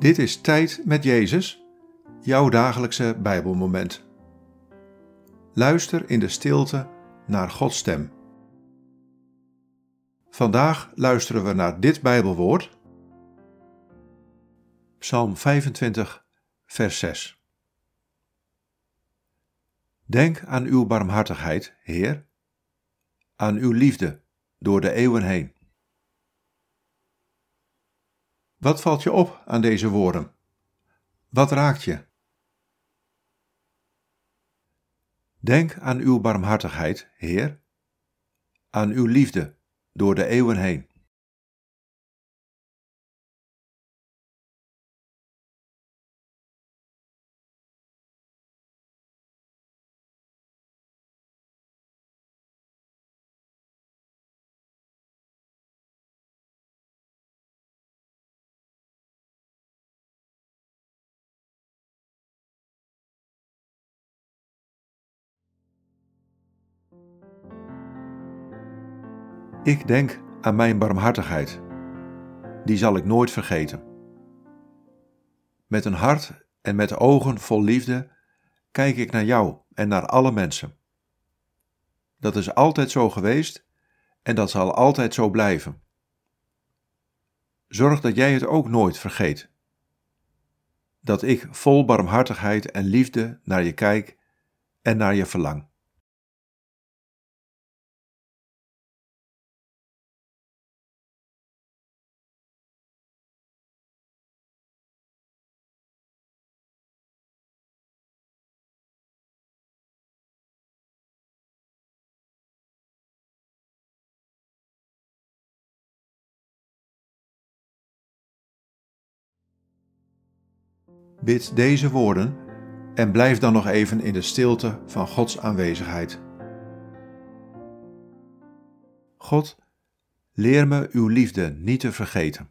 Dit is Tijd met Jezus, jouw dagelijkse Bijbelmoment. Luister in de stilte naar Gods stem. Vandaag luisteren we naar dit Bijbelwoord. Psalm 25, vers 6. Denk aan uw barmhartigheid, Heer, aan uw liefde door de eeuwen heen. Wat valt je op aan deze woorden? Wat raakt je? Denk aan uw barmhartigheid, Heer, aan uw liefde door de eeuwen heen. Ik denk aan mijn barmhartigheid. Die zal ik nooit vergeten. Met een hart en met ogen vol liefde kijk ik naar jou en naar alle mensen. Dat is altijd zo geweest en dat zal altijd zo blijven. Zorg dat jij het ook nooit vergeet. Dat ik vol barmhartigheid en liefde naar je kijk en naar je verlang. Bid deze woorden en blijf dan nog even in de stilte van Gods aanwezigheid. God, leer me uw liefde niet te vergeten.